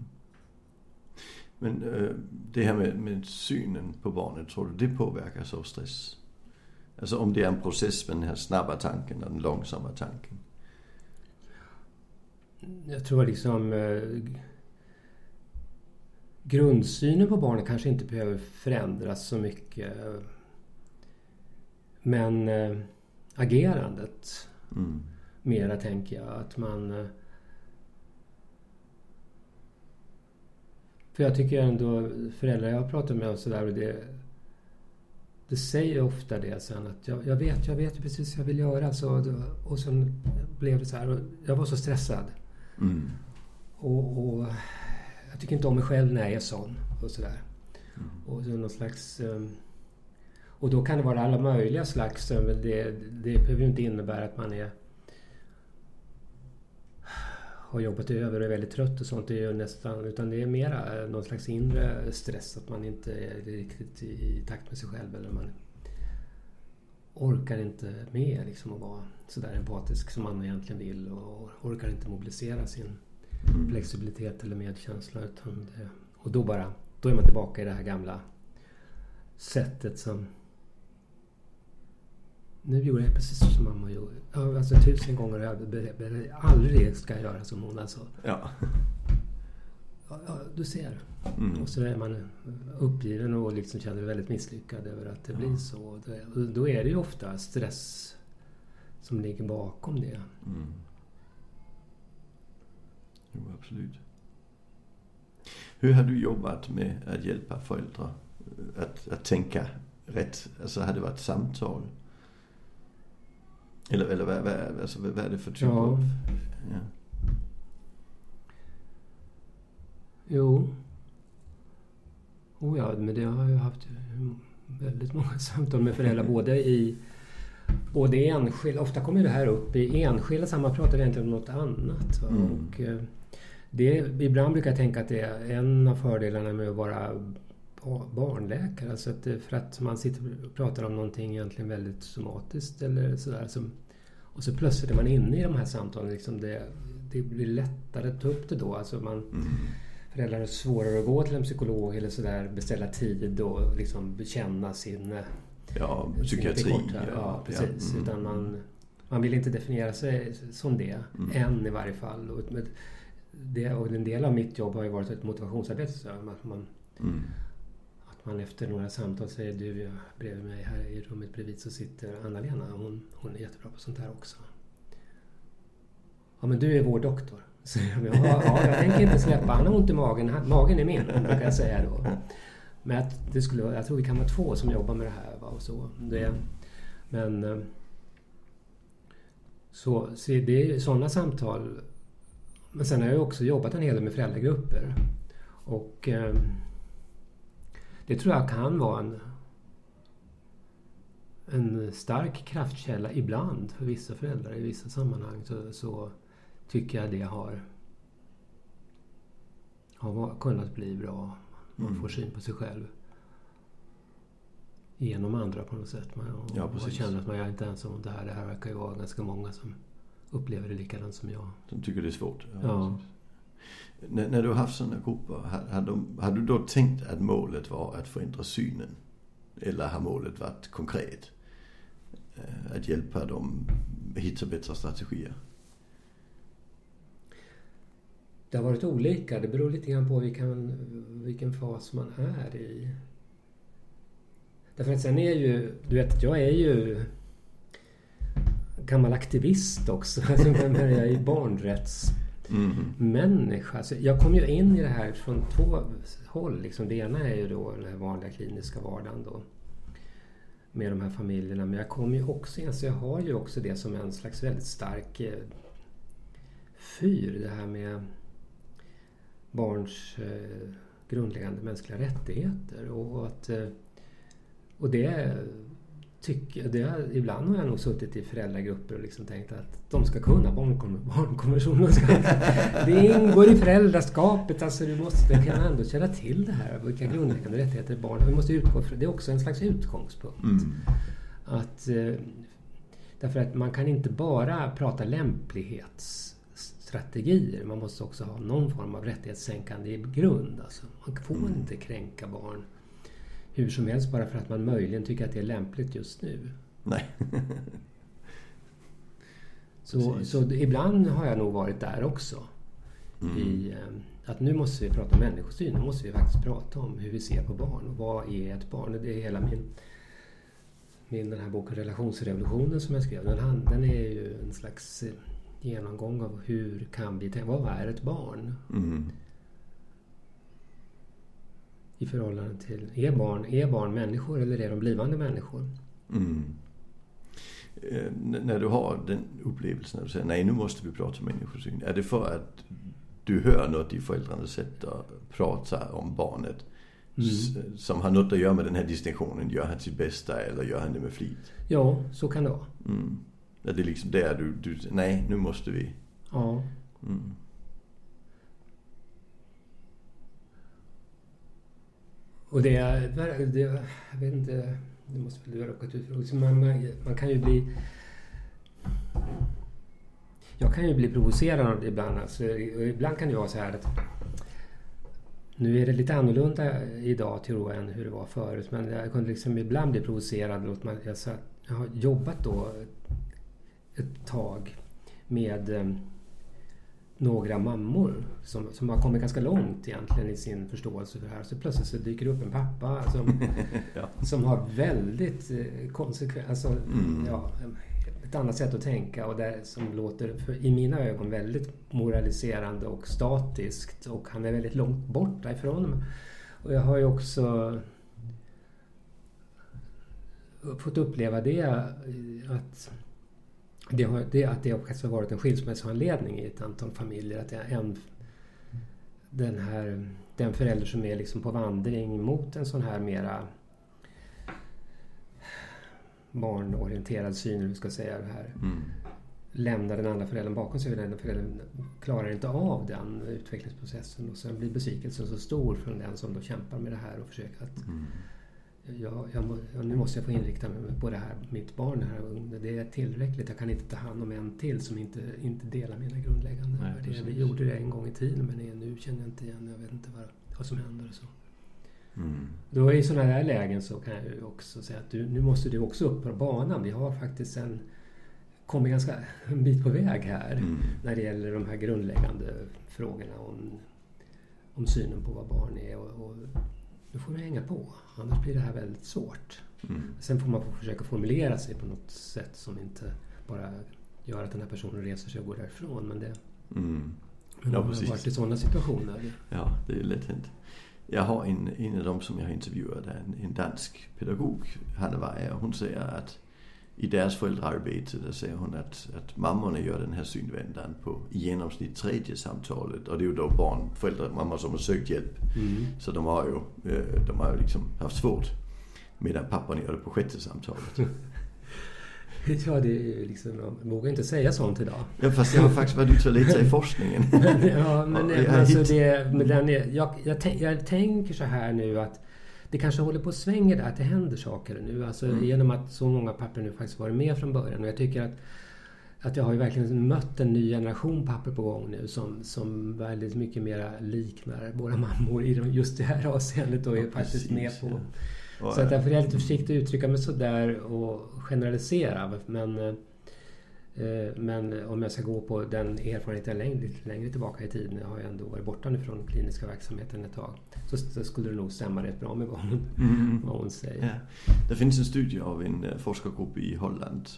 Men äh, det här med, med synen på barnet, tror du det påverkas av stress? Alltså om det är en process med den här snabba tanken och den långsamma tanken. Jag tror liksom eh, grundsynen på barnet kanske inte behöver förändras så mycket. Men eh, agerandet mm. mera tänker jag att man... Eh, för jag tycker ändå föräldrar jag har pratat med och sådär och det det säger ofta det sen att jag, jag vet, jag vet precis vad jag vill göra. Så, och sen blev det så här. Och jag var så stressad. Mm. Och, och, jag tycker inte om mig själv när jag är sån. Och sådär. Mm. Och så någon slags... Um, och då kan det vara alla möjliga slags... Det, det behöver ju inte innebära att man är har jobbat över och är väldigt trött och sånt. Det är nästan, utan det är mera någon slags inre stress. Att man inte är riktigt i takt med sig själv. Eller man orkar inte med liksom att vara sådär empatisk som man egentligen vill. Och orkar inte mobilisera sin mm. flexibilitet eller medkänsla. Utan det, och då bara, då är man tillbaka i det här gamla sättet som nu gjorde jag precis som mamma gjorde. Alltså tusen gånger. Jag aldrig ska jag göra som hon alltså. Ja. Ja, du ser. Mm. Och så är man uppgiven och liksom känner sig väldigt misslyckad över att det ja. blir så. Och då är det ju ofta stress som ligger bakom det. Mm. Jo, absolut. Hur har du jobbat med att hjälpa föräldrar att, att tänka rätt? Alltså har det varit samtal? Eller, eller vad, vad, alltså, vad är det för typ ja. av... Ja. Jo. Oh ja, men det har jag haft väldigt många samtal med föräldrar. Både i både enskilda, ofta kommer det här upp i enskilda sammanhang pratar egentligen om något annat. Mm. Och eh, det, ibland brukar jag tänka att det är en av fördelarna med att vara barnläkare. Alltså att för att man sitter och pratar om någonting egentligen väldigt somatiskt eller sådär. Som, och så plötsligt är man inne i de här samtalen. Liksom det, det blir lättare att ta upp det då. Alltså man, mm. Föräldrar har svårare att gå till en psykolog eller sådär, beställa tid och liksom bekänna sin... Ja, psykiatri. Ja, ja, precis. Ja, mm. Utan man, man vill inte definiera sig som det, mm. än i varje fall. Och, det, och en del av mitt jobb har ju varit ett motivationsarbete. Så att man, mm han efter några samtal säger du, bredvid mig här i rummet bredvid så sitter Anna-Lena. Hon, hon är jättebra på sånt här också. Ja men du är vår doktor. Säger de. Ja, ja, jag tänker inte släppa. Han har ont i magen. Magen är min, brukar jag säga då. Men att det skulle, jag tror vi kan vara två som jobbar med det här. Va, och så. Det, men... Eh, så, så det är sådana samtal. Men sen har jag också jobbat en hel del med föräldragrupper. Och eh, det tror jag kan vara en... en stark kraftkälla ibland för vissa föräldrar i vissa sammanhang så, så tycker jag det har, har kunnat bli bra. Man mm. får syn på sig själv genom andra på något sätt. Man, och, ja, och känner att man är inte ensam om det här. Det här verkar ju vara ganska många som upplever det likadant som jag. Som tycker det är svårt? Ja. ja. När, när, du har haft sådana grupper, har, har, har, du då tänkt att målet var att förändra synen? Eller har målet varit konkret? Eh, att hjälpa dem hitta bättre strategier? Det har varit olika. Det beror lite grann på vilken, vilken fas man är i. Därför att sen är ju, du vet, jag är ju gammal aktivist också. Alltså, jag är barnrättsmänniska. Mm. Alltså, jag kom ju in i det här från två håll. Liksom. Det ena är ju då den här vanliga kliniska vardagen då. Med de här familjerna. Men jag kom ju också in, så jag har ju också det som en slags väldigt stark eh, fyr. Det här med barns eh, grundläggande mänskliga rättigheter. Och att eh, och det tycker det, ibland har jag nog suttit i föräldragrupper och liksom tänkt att de ska kunna barnkonventionen. Ska, det ingår i föräldraskapet. Alltså du måste kan ändå känna till det här. Vilka grundläggande rättigheter barn har. Vi måste utgå från. Det är också en slags utgångspunkt. Mm. Att, eh, därför att man kan inte bara prata lämplighetsstrategier. Man måste också ha någon form av rättighetssänkande grund. Alltså, man får mm. inte kränka barn hur som helst bara för att man möjligen tycker att det är lämpligt just nu. Nej. så, så ibland har jag nog varit där också. Mm. I, eh, att nu måste vi prata om människosyn. Nu måste vi faktiskt prata om hur vi ser på barn. Och vad är ett barn? Det är hela min, min den här boken Relationsrevolutionen som jag skrev. Den, den är ju en slags eh, genomgång av hur kan vi tänka? Vad är ett barn? Mm i förhållande till, är barn, är barn människor eller är de blivande människor? Mm. Eh, när du har den upplevelsen, när du säger nej nu måste vi prata människosyn. Är det för att du hör något i föräldrarnas sätt att prata om barnet mm. som har något att göra med den här distinktionen. Gör han sitt bästa eller gör han det med flit? Ja, så kan det vara. Mm. Är det liksom där du, du, nej nu måste vi. Ja. Mm. Och det, det, jag vet inte, det måste väl du ha råkat ut för liksom också. Man, man kan ju bli... Jag kan ju bli provocerad ibland. Alltså, ibland kan det vara så här att nu är det lite annorlunda idag tror jag än hur det var förut. Men jag kunde liksom ibland bli provocerad. Låt man, jag, jag har jobbat då ett tag med ehm, några mammor som, som har kommit ganska långt egentligen i sin förståelse för det här. Så plötsligt så dyker det upp en pappa som, ja. som har väldigt eh, konsekvent, alltså, mm. ja, ett annat sätt att tänka och det som låter för, i mina ögon väldigt moraliserande och statiskt och han är väldigt långt borta ifrån mig. Och jag har ju också fått uppleva det att det har, det, att det har varit en skilsmässoanledning i ett antal familjer. Att det är en, den, här, den förälder som är liksom på vandring mot en sån här mera barnorienterad syn, eller ska säga det här. Mm. Lämnar den andra föräldern bakom sig. Den föräldern klarar inte av den utvecklingsprocessen och sen blir besvikelsen så stor från den som då kämpar med det här och försöker att mm jag, jag, nu måste jag få inrikta mig på det här, mitt barn här. Det är tillräckligt. Jag kan inte ta hand om en till som inte, inte delar mina grundläggande värderingar. Vi gjorde det en gång i tiden men nu känner jag inte igen Jag vet inte vad, vad som händer. Och så. Mm. Då i sådana här lägen så kan jag också säga att du, nu måste du också upp på banan. Vi har faktiskt en, kommit ganska en bit på väg här mm. när det gäller de här grundläggande frågorna om, om synen på vad barn är. Och, och nu får du hänga på. Annars blir det här väldigt svårt. Mm. Sen får man försöka formulera sig på något sätt som inte bara gör att den här personen reser sig och går därifrån. Men det, mm. men ja, har varit i sådana situationer. Ja, det är lätt hänt. Jag har en, en av dem som jag har intervjuat, en, en dansk pedagog, Hanne Weijer. Hon säger att i deras föräldraarbete där säger hon att, att mammorna gör den här synvändan på i genomsnitt tredje samtalet. Och det är ju då barn, föräldrar, mammor som har sökt hjälp. Mm. Så de har ju, eh, de har ju liksom haft svårt. Medan pappan gör det på sjätte samtalet. Ja, det är liksom, man vågar inte säga sånt idag. Ja, fast jag har faktiskt varit ute och lite i forskningen. men, ja, men, ja, alltså det, men den är, jag, jag, jag, tänker så här nu att det kanske håller på att svänga där, att det händer saker nu. Alltså mm. genom att så många papper nu faktiskt varit med från början. Och jag tycker att, att jag har ju verkligen mött en ny generation papper på gång nu som, som väldigt mycket mer liknar våra mammor i just det här avseendet och är ja, faktiskt med på så att därför är jag lite försiktig att uttrycka mig sådär och generalisera. Men, eh, men om jag ska gå på den erfarenheten längre, lite längre tillbaka i tiden, jag har ju ändå varit borta nu från kliniska verksamheten ett tag, så, så skulle det nog stämma rätt bra med vad hon, mm. vad hon säger. Ja. Det finns en studie av en eh, forskargrupp i Holland,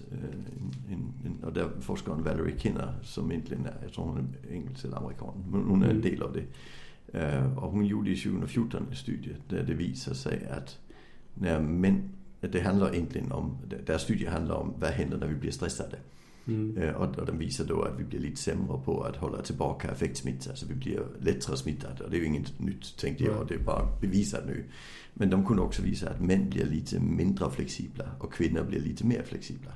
en, en, och där forskaren Valerie Kinner, som egentligen är, jag tror hon är engelsk eller amerikan, men hon är en mm. del av det. Och hon gjorde i 2014 en studie där det visar sig att när män, det handlar egentligen om, deras studie handlar om vad händer när vi blir stressade. Mm. Eh, och, och den visar då att vi blir lite sämre på att hålla tillbaka effektsmitta. Alltså vi blir lättare smittade. Och det är ju inget nytt tänkte jag. Det är bara bevisat nu. Men de kunde också visa att män blir lite mindre flexibla och kvinnor blir lite mer flexibla.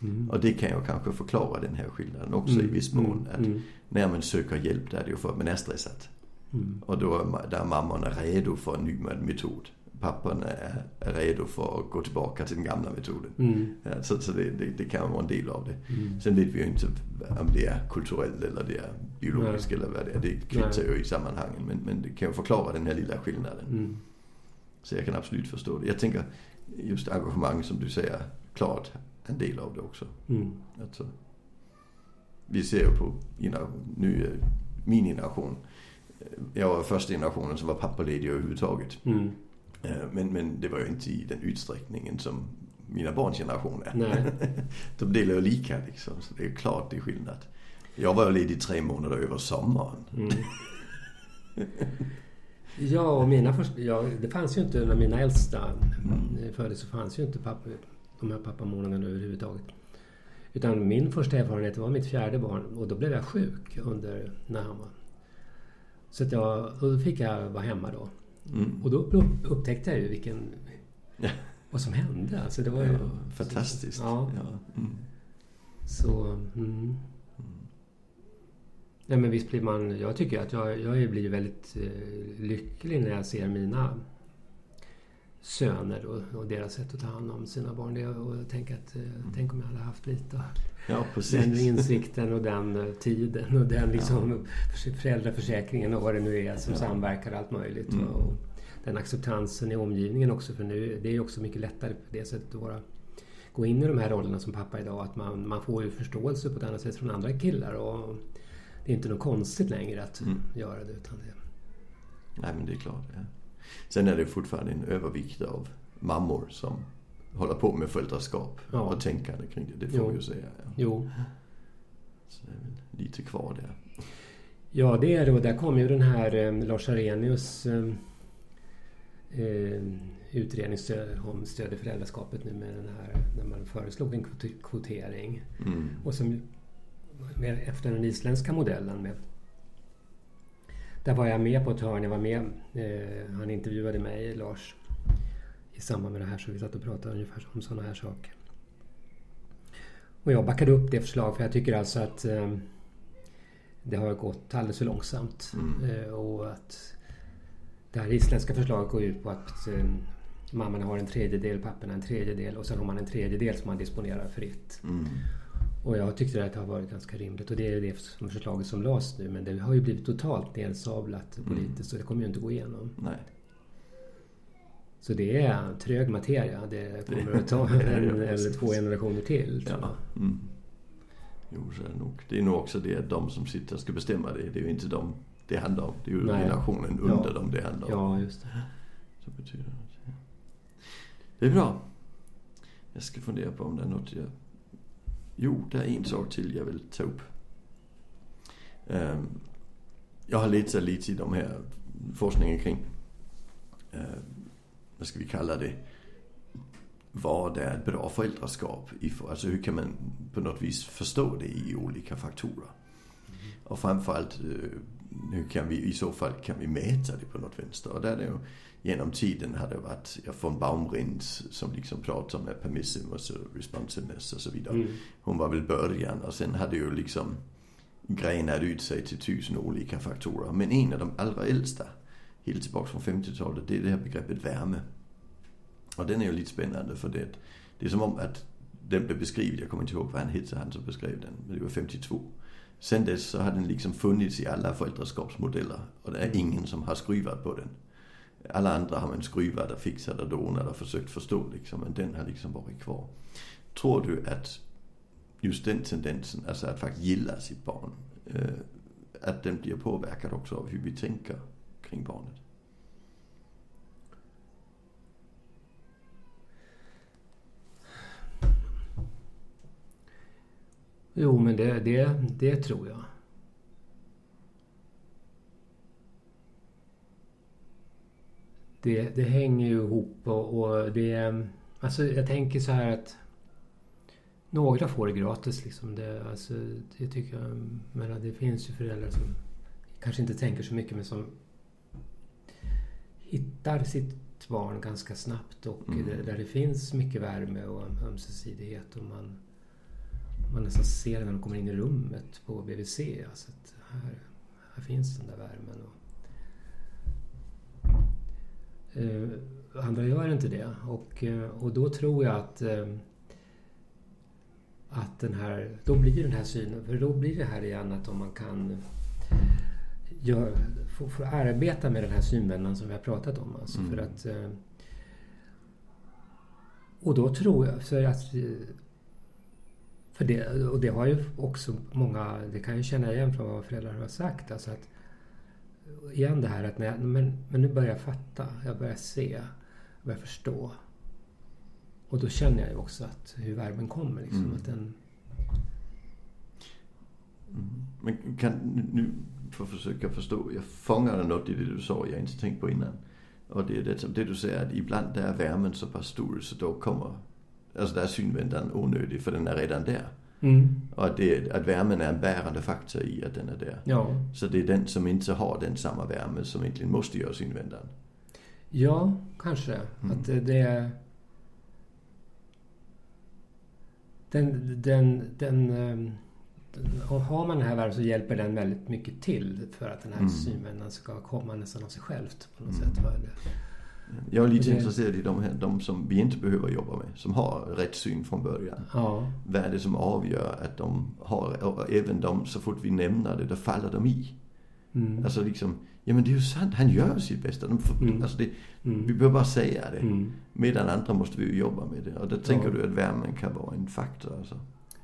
Mm. Och det kan ju kanske förklara den här skillnaden också mm. i viss mån. Mm. Att mm. när man söker hjälp där är det ju för att man är stressad. Mm. Och då är mammorna redo för en ny metod pappan är, är redo för att gå tillbaka till den gamla metoden. Mm. Ja, så så det, det, det, kan vara en del av det. Mm. Sen vet vi ju inte om det är kulturellt eller det är biologiskt Nej. eller vad det är. Det kvittar ju i sammanhangen. Men, men det kan ju förklara den här lilla skillnaden. Mm. Så jag kan absolut förstå det. Jag tänker just engagemang som du säger, klart en del av det också. Mm. Alltså, vi ser ju på nu, min generation. Jag var första generationen som var pappaledig överhuvudtaget. Mm. Eh, men, men det var ju inte i den utsträckningen som mina barns generation är. De delar ju lika liksom, så det är klart det är skillnad. Jag var ledig tre månader över sommaren. Mm. ja, och mina första, ja, det fanns ju inte när mina äldsta mm. föddes så fanns ju inte pappa, de här pappamånaderna överhuvudtaget. Utan min första erfarenhet var mitt fjärde barn och då blev jag sjuk under när han var... Så att jag, då fick jag vara hemma då. Mm. Och då upptäckte jag ju vilken... Vad som hände. Alltså det var ju... Ja, fantastiskt. Så, ja. ja. Mm. Så... Mm. Ja, men visst blir man... Jag tycker att jag, jag blir väldigt eh, lycklig när jag ser mina söner och, och, deras sätt att ta hand om sina barn. Det, och jag tänker att, eh, mm. tänk om jag hade haft lite ja, den insikten och den uh, tiden och den liksom, ja. föräldraförsäkringen och vad det nu är som ja. samverkar allt möjligt. Mm. Och, den acceptansen i omgivningen också. För nu, det är också mycket lättare på det sättet att vara, gå in i de här rollerna som pappa idag. Att man, man får ju förståelse på ett annat sätt från andra killar. Och det är inte något konstigt längre att mm. göra det. Utan det. Nej men det är klart. Ja. Sen är det fortfarande en övervikt av mammor som håller på med föräldraskap ja. och tänkande kring det. Det får vi ju säga. Ja. Jo. Så det är väl lite kvar där. Ja, det är det. Och där kom ju den här eh, Lars Arrhenius eh, eh, utredning om stöd i föräldraskapet nu med den här, när man föreslog en kvotering. Mm. Och som efter den isländska modellen med där var jag med på ett hörn. Jag var med, eh, han intervjuade mig, Lars, i samband med det här. Så vi satt och pratade ungefär om sådana här saker. Och jag backade upp det förslaget för jag tycker alltså att eh, det har gått alldeles för långsamt. Mm. Eh, och att det här isländska förslaget går ut på att eh, mammorna har en tredjedel, papporna en tredjedel och sen har man en tredjedel som man disponerar fritt. Mm. Och jag tyckte att det har varit ganska rimligt och det är det som förslaget som lades nu men det har ju blivit totalt nedsablat mm. politiskt mm. så det kommer ju inte gå igenom. Nej. Så det är trög materia. Det kommer att ta en eller två generationer till. Ja. Mm. Jo, så är det nog. Det är nog också det de som sitter ska bestämma det. Det är ju inte de det handlar om. Det är ju Nej. generationen under ja. dem det handlar om. Ja, just det. Så betyder det. Det är bra. Jag ska fundera på om det är något jag... Jo, det är en sak till jag vill ta upp. Ehm, jag har letat lite i de här forskningen kring, ehm, vad ska vi kalla det, vad är ett bra föräldraskap? Alltså hur kan man på något vis förstå det i olika faktorer? Och framförallt eh, hur kan vi i så fall kan vi mäta det på något vänster? Och där är det ju, genom tiden har det varit ja, von Baumrind som liksom pratar om permissiveness och responsiveness och så vidare. Mm. Hon var väl början och sen hade ju liksom grenat ut sig till tusen olika faktorer. Men en av de allra äldsta, helt tillbaka från 50-talet, det är det här begreppet värme. Och den är ju lite spännande för det, det är som om att den blev beskriven, jag kommer inte ihåg vad han hette, han som beskrev den, men det var 52. Sen dess så har den liksom funnits i alla föräldraskapsmodeller och det är ingen som har skruvat på den. Alla andra har man skruvat och fixat och donat och försökt förstå liksom, men den har liksom varit kvar. Tror du att just den tendensen, alltså att faktiskt gilla sitt barn, eh, att den blir påverkad också av hur vi tänker kring barnet? Jo, men det, det, det tror jag. Det, det hänger ju ihop och, och det... Alltså jag tänker så här att några får det gratis liksom. Det, alltså, det tycker jag. Men det finns ju föräldrar som kanske inte tänker så mycket men som hittar sitt barn ganska snabbt och mm. där det finns mycket värme och ömsesidighet och man man nästan ser när de kommer in i rummet på BVC. Alltså att här, här finns den där värmen. Och, andra gör inte det. Och, eh, och då tror jag att eh, att den här, då blir den här synen, för då blir det här igen att om man kan gör, få, få arbeta med den här synvändan som vi har pratat om. Alltså mm. för att, eh, och då tror jag, för att för det, och det har ju också många, det kan jag känna igen från vad föräldrar har sagt. Alltså att, igen det här att när jag, men, men nu börjar jag fatta, jag börjar se, jag börjar förstå. Och då känner jag ju också att hur värmen kommer. Liksom, mm. att den... Mm. Men kan nu, för att försöka förstå, jag fångade något i det du sa jag inte tänkt på innan. Och det är det, det du säger att ibland där är värmen så pass stor så då kommer Alltså där är synvändan onödig för den är redan där. Mm. Och att, det, att värmen är en bärande faktor i att den är där. Ja. Så det är den som inte har den samma värme som egentligen måste göra synvändan. Ja, kanske. Mm. Att det, det den, den, den, den, har man den här värmen så hjälper den väldigt mycket till för att den här mm. synvändan ska komma nästan av sig självt på något mm. sätt. Jag är lite det... intresserad i de, här, de som vi inte behöver jobba med, som har rätt syn från början. Ja. Vad är det som avgör att de har, och även de, så fort vi nämner det, då faller de i. Mm. Alltså liksom, ja men det är ju sant, han gör sitt bästa. De mm. alltså det, mm. Vi behöver bara säga det. Mm. Medan andra måste vi ju jobba med det. Och då tänker ja. du att värmen kan vara en faktor alltså?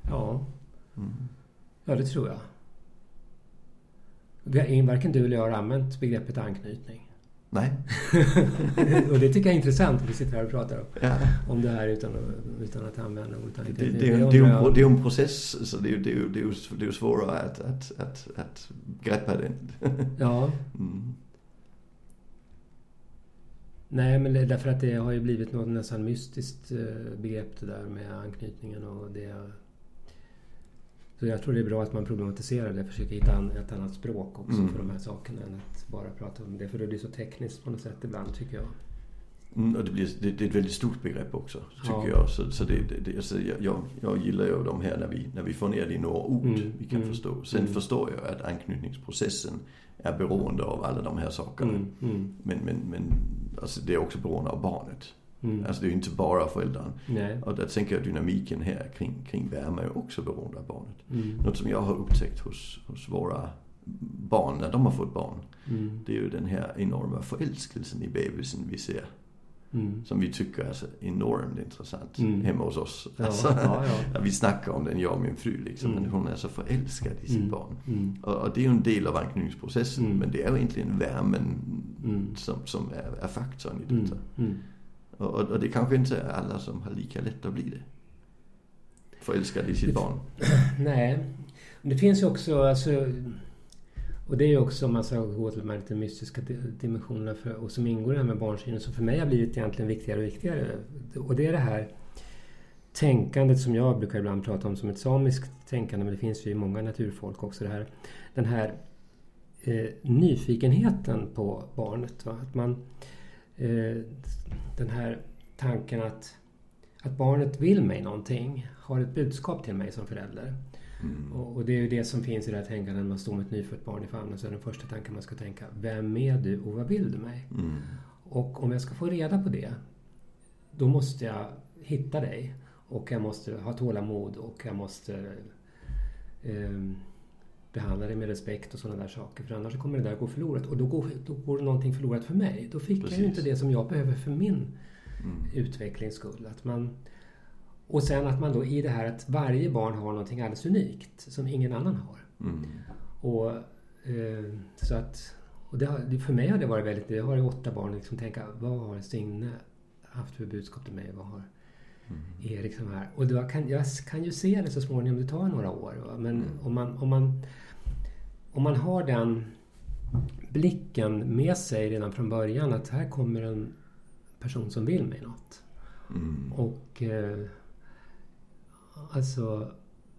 Ja. Mm. Ja, det tror jag. Varken du eller jag har använt begreppet anknytning. Nej. och det tycker jag är intressant att vi sitter här och pratar om, ja. om det här utan, utan att använda ordet det, det, det, det, är är en process, så det är, det är, det är, det är svårare att, att, att, att greppa den. ja. Mm. Nej, men därför att det har ju blivit något nästan mystiskt eh, begrepp det där med anknytningen och det så jag tror det är bra att man problematiserar det, försöker hitta ett annat språk också mm. för de här sakerna än att bara prata om det. För det blir så tekniskt på något sätt ibland tycker jag. Mm, och det, blir, det, det, är ett väldigt stort begrepp också, tycker ja. jag. Så, så det, det, alltså jag, jag gillar ju de här när vi, när vi får ner det i några ord mm. vi kan mm. förstå. Sen mm. förstår jag att anknytningsprocessen är beroende av alla de här sakerna. Mm. Mm. Men, men, men alltså det är också beroende av barnet. Mm. Alltså det är ju inte bara föräldern. Nej. Och där tänker jag dynamiken här kring, kring värme är också beroende av barnet. Mm. Något som jag har upptäckt hos, hos våra barn när de har fått barn. Mm. Det är ju den här enorma förälskelsen i bebisen vi ser. Mm. Som vi tycker är så enormt intressant mm. hemma hos oss. Ja, alltså, ja, ja. vi snackar om den, jag och min fru liksom. Mm. Men hon är så förälskad i sitt mm. barn. Mm. Och, och, det är ju en del av anknytningsprocessen. Mm. Men det är ju egentligen värmen som, som är, är faktorn i detta. Och, och, det kanske inte är alla som har lika lätt att bli det. Förälskade i sitt barn. Nej. Det finns ju också, alltså, och det är ju också om man ska gå till de här lite mystiska dimensionerna för, och som ingår i det här med barnsynen, som för mig har blivit egentligen viktigare och viktigare. Och det är det här tänkandet som jag brukar ibland prata om som ett samiskt tänkande, men det finns ju i många naturfolk också. Det här, den här eh, nyfikenheten på barnet. Va? Att man, den här tanken att, att barnet vill mig någonting, har ett budskap till mig som förälder. Mm. Och, och, det är ju det som finns i det här tänkandet när man står med ett nyfött barn i famnen. Så är den första tanken man ska tänka, vem är du och vad vill du mig? Mm. Och om jag ska få reda på det, då måste jag hitta dig. Och jag måste ha tålamod och jag måste eh, behandla dig med respekt och sådana där saker. För annars kommer det där gå förlorat. Och då går, då går någonting förlorat för mig. Då fick Precis. jag ju inte det som jag behöver för min mm. utvecklings skull. Att man, och sen att man då i det här att varje barn har någonting alldeles unikt som ingen annan har. Mm. Och, eh, så att, och det för mig har det varit väldigt... Jag har ju åtta barn. Liksom tänka, vad har Signe haft för budskap till mig? Vad har mm. Erik som här? Och då kan, jag kan ju se det så småningom. Det tar några år. Va? Men mm. om, man, om, man, om man har den blicken med sig redan från början att här kommer en person som vill mig något. Mm. Och eh, alltså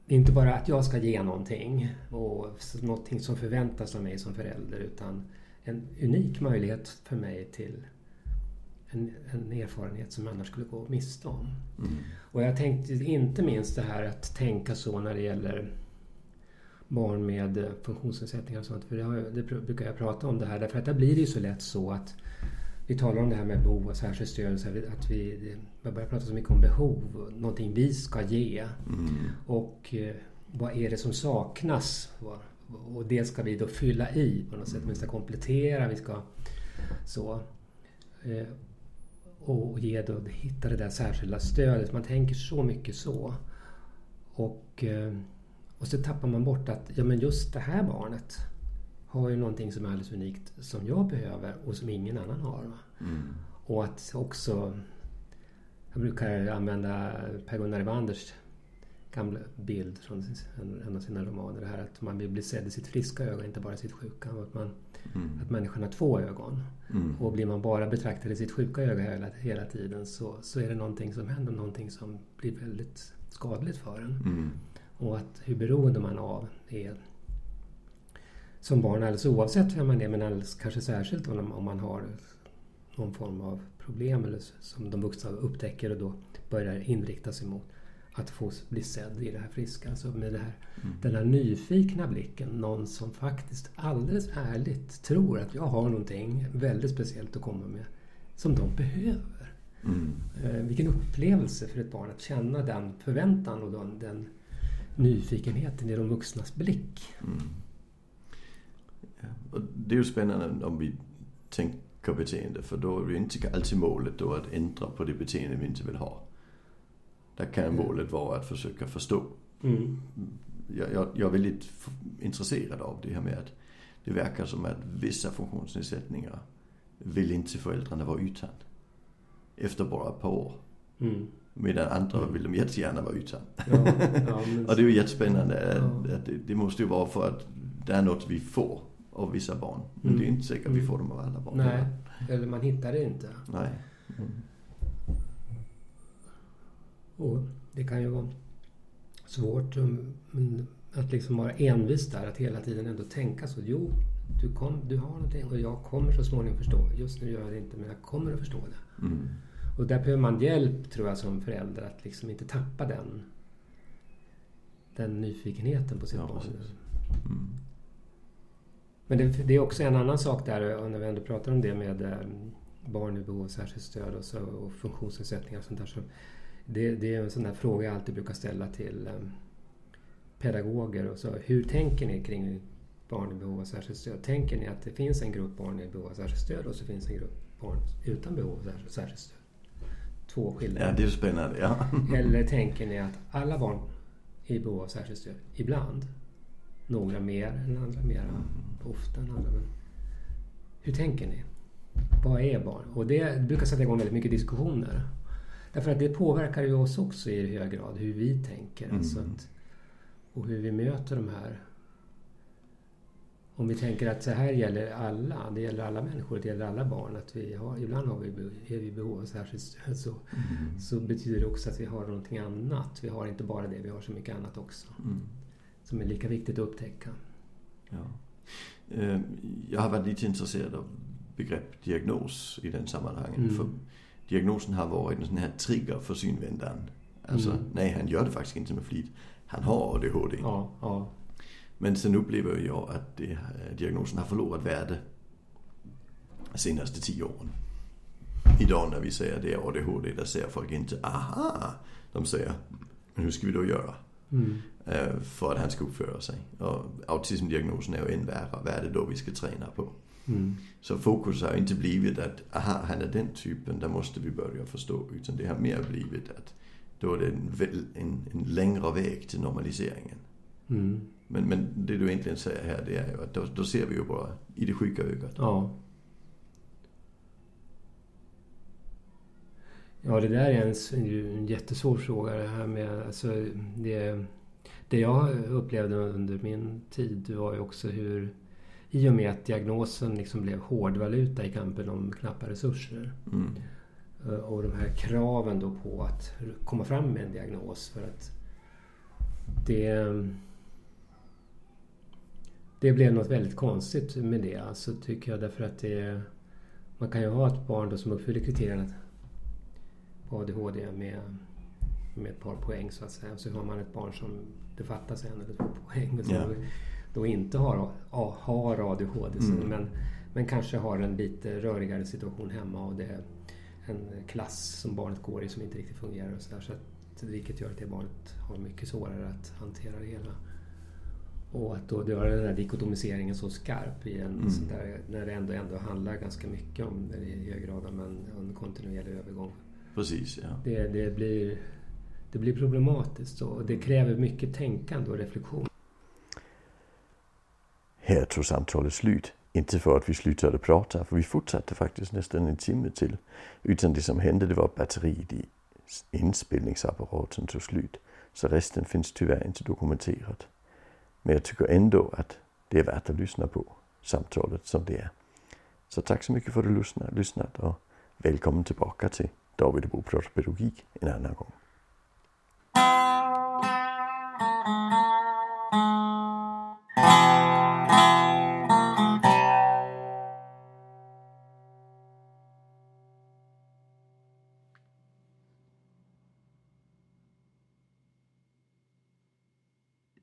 inte bara att jag ska ge någonting och någonting som förväntas av mig som förälder utan en unik möjlighet för mig till en, en erfarenhet som jag annars skulle gå miste om. Mm. Och jag tänkte inte minst det här att tänka så när det gäller barn med funktionsnedsättningar och sånt. För det, har, det brukar jag prata om det här därför att där blir det ju så lätt så att vi talar om det här med behov och särskilt stöd. Att vi börjar prata så mycket om behov, någonting vi ska ge. Mm. Och eh, vad är det som saknas? Och det ska vi då fylla i på något sätt. Vi ska komplettera, vi ska så. Och ge då, hitta det där särskilda stödet. Man tänker så mycket så. Och, eh, och så tappar man bort att ja, men just det här barnet har ju någonting som är alldeles unikt som jag behöver och som ingen annan har. Mm. Och att också... Jag brukar använda Per-Gunnar Evanders gamla bild från en av sina romaner. Det här att man vill bli sedd i sitt friska öga, inte bara i sitt sjuka. Och att, man, mm. att människan har två ögon. Mm. Och blir man bara betraktad i sitt sjuka öga hela, hela tiden så, så är det någonting som händer, någonting som blir väldigt skadligt för en. Mm. Och att hur beroende man av är som barn alldeles oavsett vem man är men alldeles, kanske särskilt om, om man har någon form av problem eller som de vuxna upptäcker och då börjar inrikta sig mot att få bli sedd i det här friska. Alltså med det här, mm. den här nyfikna blicken. Någon som faktiskt alldeles ärligt tror att jag har någonting väldigt speciellt att komma med. Som de behöver. Mm. Eh, vilken upplevelse för ett barn att känna den förväntan och den, den nyfikenheten i de vuxnas blick. Mm. Ja. Det är ju spännande om vi tänker beteende för då är det inte alltid målet då att ändra på det beteende vi inte vill ha. Där kan målet vara att försöka förstå. Mm. Jag, jag, jag, är väldigt intresserad av det här med att det verkar som att vissa funktionsnedsättningar vill inte föräldrarna vara utan. Efter bara ett par år. Mm. Medan andra mm. vill de jättegärna vara utan. Ja, ja, och det är ju jättespännande. Ja. Att det, det, måste ju vara för att det är något vi får av vissa barn. Men det är mm. inte säkert att vi får dem av alla barn. Nej, eller man hittar det inte. Nej. Mm. Och det kan ju vara svårt att liksom vara envis där. Att hela tiden ändå tänka så. Jo, du, kom, du har någonting och jag kommer så småningom förstå. Just nu gör jag det inte men jag kommer att förstå det. Mm. Och där behöver man hjälp tror jag som förälder att liksom inte tappa den, den nyfikenheten på sitt ja, barn. Mm. Men det, det, är också en annan sak där, när vi ändå pratar om det med eh, barn i behov av särskilt stöd och, så, och funktionsnedsättningar och sånt där. Så det, det, är en sån där fråga jag alltid brukar ställa till eh, pedagoger. Och så, hur tänker ni kring barn i behov av särskilt stöd? Tänker ni att det finns en grupp barn i behov av särskilt stöd och så finns en grupp barn utan behov av särskilt stöd? Två skilda. Ja, det är spännande. Ja. Eller tänker ni att alla barn i behov av särskilt stöd, ibland, några mer än andra, mer mm. ofta än andra. Men hur tänker ni? Vad är barn? Och det brukar sätta igång väldigt mycket diskussioner. Därför att det påverkar ju oss också i hög grad, hur vi tänker. Mm. Alltså att, och hur vi möter de här. Om vi tänker att så här gäller alla, det gäller alla människor, det gäller alla barn. Att vi har, ibland har vi, är vi behov av särskilt stöd. Så, mm. så betyder det också att vi har någonting annat. Vi har inte bara det, vi har så mycket annat också. Mm. Som är lika viktigt att upptäcka. Ja. Eh, jag har varit lite intresserad av begrepp diagnos i den sammanhangen. Mm. För diagnosen har varit en sån här trigger för synvändaren. Alltså, mm. nej han gör det faktiskt inte med flit. Han har ADHD. Ja, ja. Men sen upplever jag att det, diagnosen har förlorat värde de senaste tio åren. Idag när vi säger det är ADHD, där säger folk inte aha. De säger, men hur ska vi då göra? Mm. Øh, för att han ska uppföra sig. Och autismdiagnosen är ju än värre. Vad är det då vi ska träna på? Mm. Så fokus har inte blivit att aha, han är den typen, där måste vi börja förstå. Utan det har mer blivit att då är det en, en, en längre väg till normaliseringen. Mm. Men, men det du egentligen säger här, det är ju att då, då ser vi ju bara i det sjuka ögat. Ja. Ja, det där är en, en jättesvår fråga det här med... Alltså, det, det jag upplevde under min tid var ju också hur i och med att diagnosen liksom blev hårdvaluta i kampen om knappa resurser. Mm. Eh, och de här kraven då på att komma fram med en diagnos för att det... Det blev något väldigt konstigt med det, alltså tycker jag, därför att det... Man kan ju ha ett barn då som uppfyller kriterierna på ADHD med, med ett par poäng så att säga. Så har man ett barn som det fattas en eller två poäng och som yeah. Då inte har, har ADHD mm. men, men kanske har en lite rörigare situation hemma och det är en klass som barnet går i som inte riktigt fungerar och sådär. Så att, vilket gör att det barnet har mycket svårare att hantera det hela. Och att då göra den här dikotomiseringen så skarp i en mm. där, när det ändå, ändå handlar ganska mycket om det i hög grad om en, en kontinuerlig övergång Precis, ja. Det, det, blir, det blir problematiskt och det kräver mycket tänkande och reflektion. Här tog samtalet slut. Inte för att vi slutade prata, för vi fortsatte faktiskt nästan en timme till. Utan det som hände det var att batteriet i inspelningsapparaten tog slut. Så resten finns tyvärr inte dokumenterat. Men jag tycker ändå att det är värt att lyssna på samtalet som det är. Så tack så mycket för att du lyssnat och välkommen tillbaka till David Bo pedagogik en annan gång.